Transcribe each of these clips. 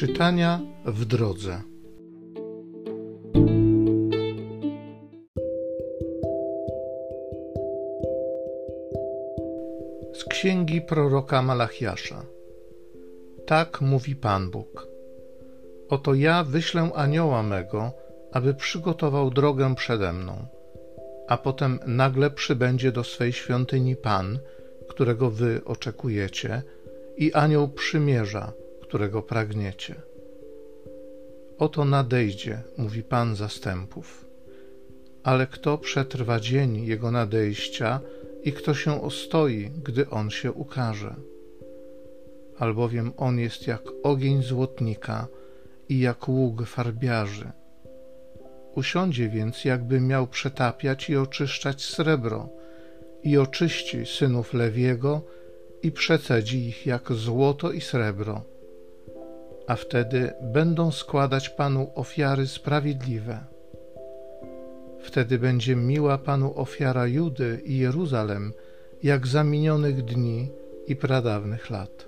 Czytania w drodze. Z księgi proroka Malachiasza. Tak mówi Pan Bóg. Oto ja wyślę anioła mego, aby przygotował drogę przede mną, a potem nagle przybędzie do swej świątyni Pan, którego wy oczekujecie, i anioł przymierza, którego pragniecie. Oto nadejdzie, mówi Pan zastępów. Ale kto przetrwa dzień jego nadejścia i kto się ostoi, gdy on się ukaże? Albowiem on jest jak ogień złotnika i jak ług farbiarzy. Usiądzie więc, jakby miał przetapiać i oczyszczać srebro, i oczyści synów Lewiego i przecedzi ich jak złoto i srebro a wtedy będą składać Panu ofiary sprawiedliwe. Wtedy będzie miła Panu ofiara Judy i Jeruzalem, jak za minionych dni i pradawnych lat.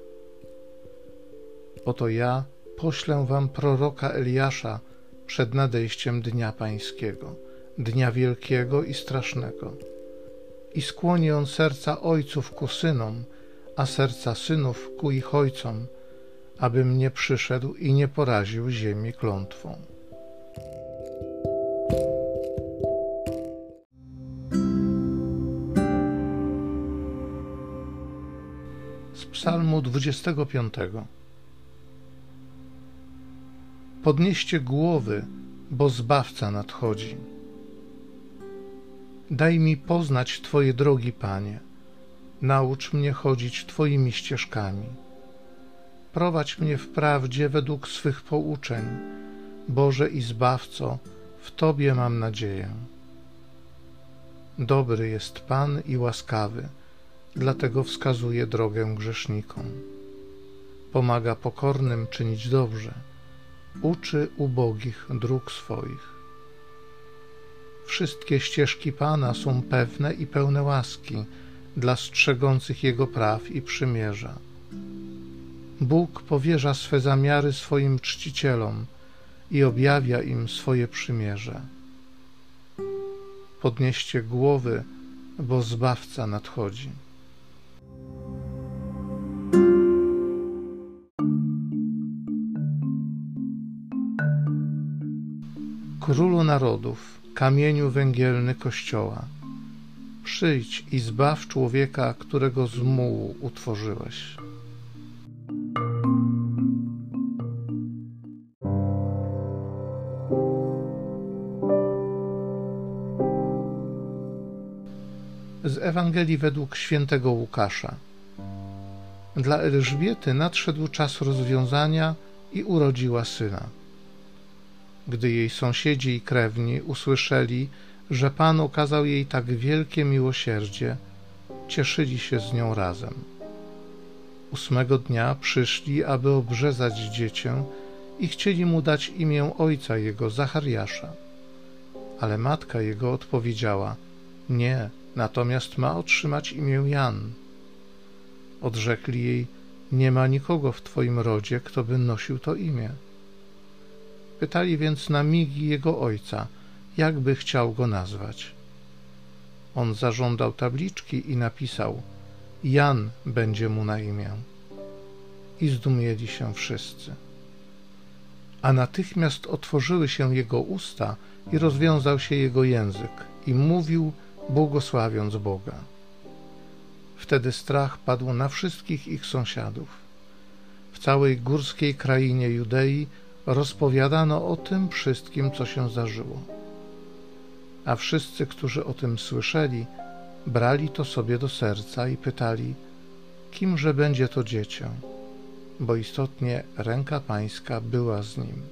Oto ja poślę wam proroka Eliasza przed nadejściem dnia pańskiego, dnia wielkiego i strasznego. I skłoni on serca ojców ku synom, a serca synów ku ich ojcom, abym nie przyszedł i nie poraził ziemi klątwą. Z Psalmu 25. Podnieście głowy, bo zbawca nadchodzi. Daj mi poznać Twoje drogi, Panie. Naucz mnie chodzić Twoimi ścieżkami prowadź mnie w prawdzie według swych pouczeń. Boże i Zbawco, w Tobie mam nadzieję. Dobry jest Pan i łaskawy, dlatego wskazuje drogę grzesznikom. Pomaga pokornym czynić dobrze, uczy ubogich dróg swoich. Wszystkie ścieżki Pana są pewne i pełne łaski dla strzegących Jego praw i przymierza Bóg powierza swe zamiary swoim czcicielom i objawia im swoje przymierze. Podnieście głowy, bo Zbawca nadchodzi. Królu narodów, kamieniu węgielny Kościoła, przyjdź i zbaw człowieka, którego z mułu utworzyłeś. Z Ewangelii według świętego Łukasza. Dla Elżbiety nadszedł czas rozwiązania i urodziła syna. Gdy jej sąsiedzi i krewni usłyszeli, że Pan okazał jej tak wielkie miłosierdzie, cieszyli się z nią razem. Ósmego dnia przyszli, aby obrzezać dziecię i chcieli mu dać imię ojca jego, Zachariasza. Ale matka jego odpowiedziała: Nie, natomiast ma otrzymać imię Jan. Odrzekli jej: Nie ma nikogo w twoim rodzie, kto by nosił to imię. Pytali więc na migi jego ojca, jakby chciał go nazwać. On zażądał tabliczki i napisał: Jan będzie mu na imię. I zdumieli się wszyscy. A natychmiast otworzyły się jego usta i rozwiązał się jego język, i mówił, błogosławiąc Boga. Wtedy strach padł na wszystkich ich sąsiadów. W całej górskiej krainie Judei rozpowiadano o tym wszystkim, co się zdarzyło. A wszyscy, którzy o tym słyszeli, brali to sobie do serca i pytali, kimże będzie to dziecię, bo istotnie ręka pańska była z nim.